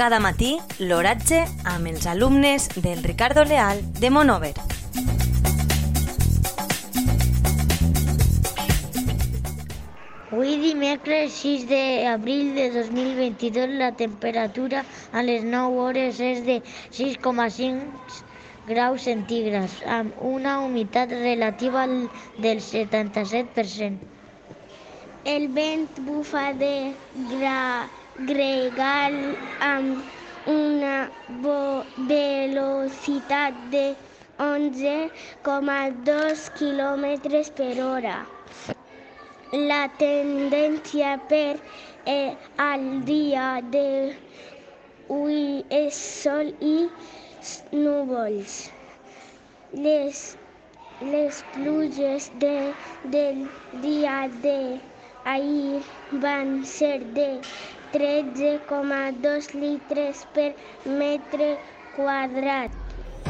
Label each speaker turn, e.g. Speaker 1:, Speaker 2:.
Speaker 1: Cada matí l'oratge amb els alumnes del Ricardo Leal de Monover.
Speaker 2: Avui dimecres 6 d'abril de 2022 la temperatura a les 9 hores és de 6,5 graus centígrads amb una humitat relativa del 77%.
Speaker 3: El vent bufa de gra gregal amb una velocitat de 11,2 km per hora. La tendència per eh, al dia d'avui és sol i núvols. Les, les pluges de, del dia ahir van ser de 13,2 litres per metre quadrat.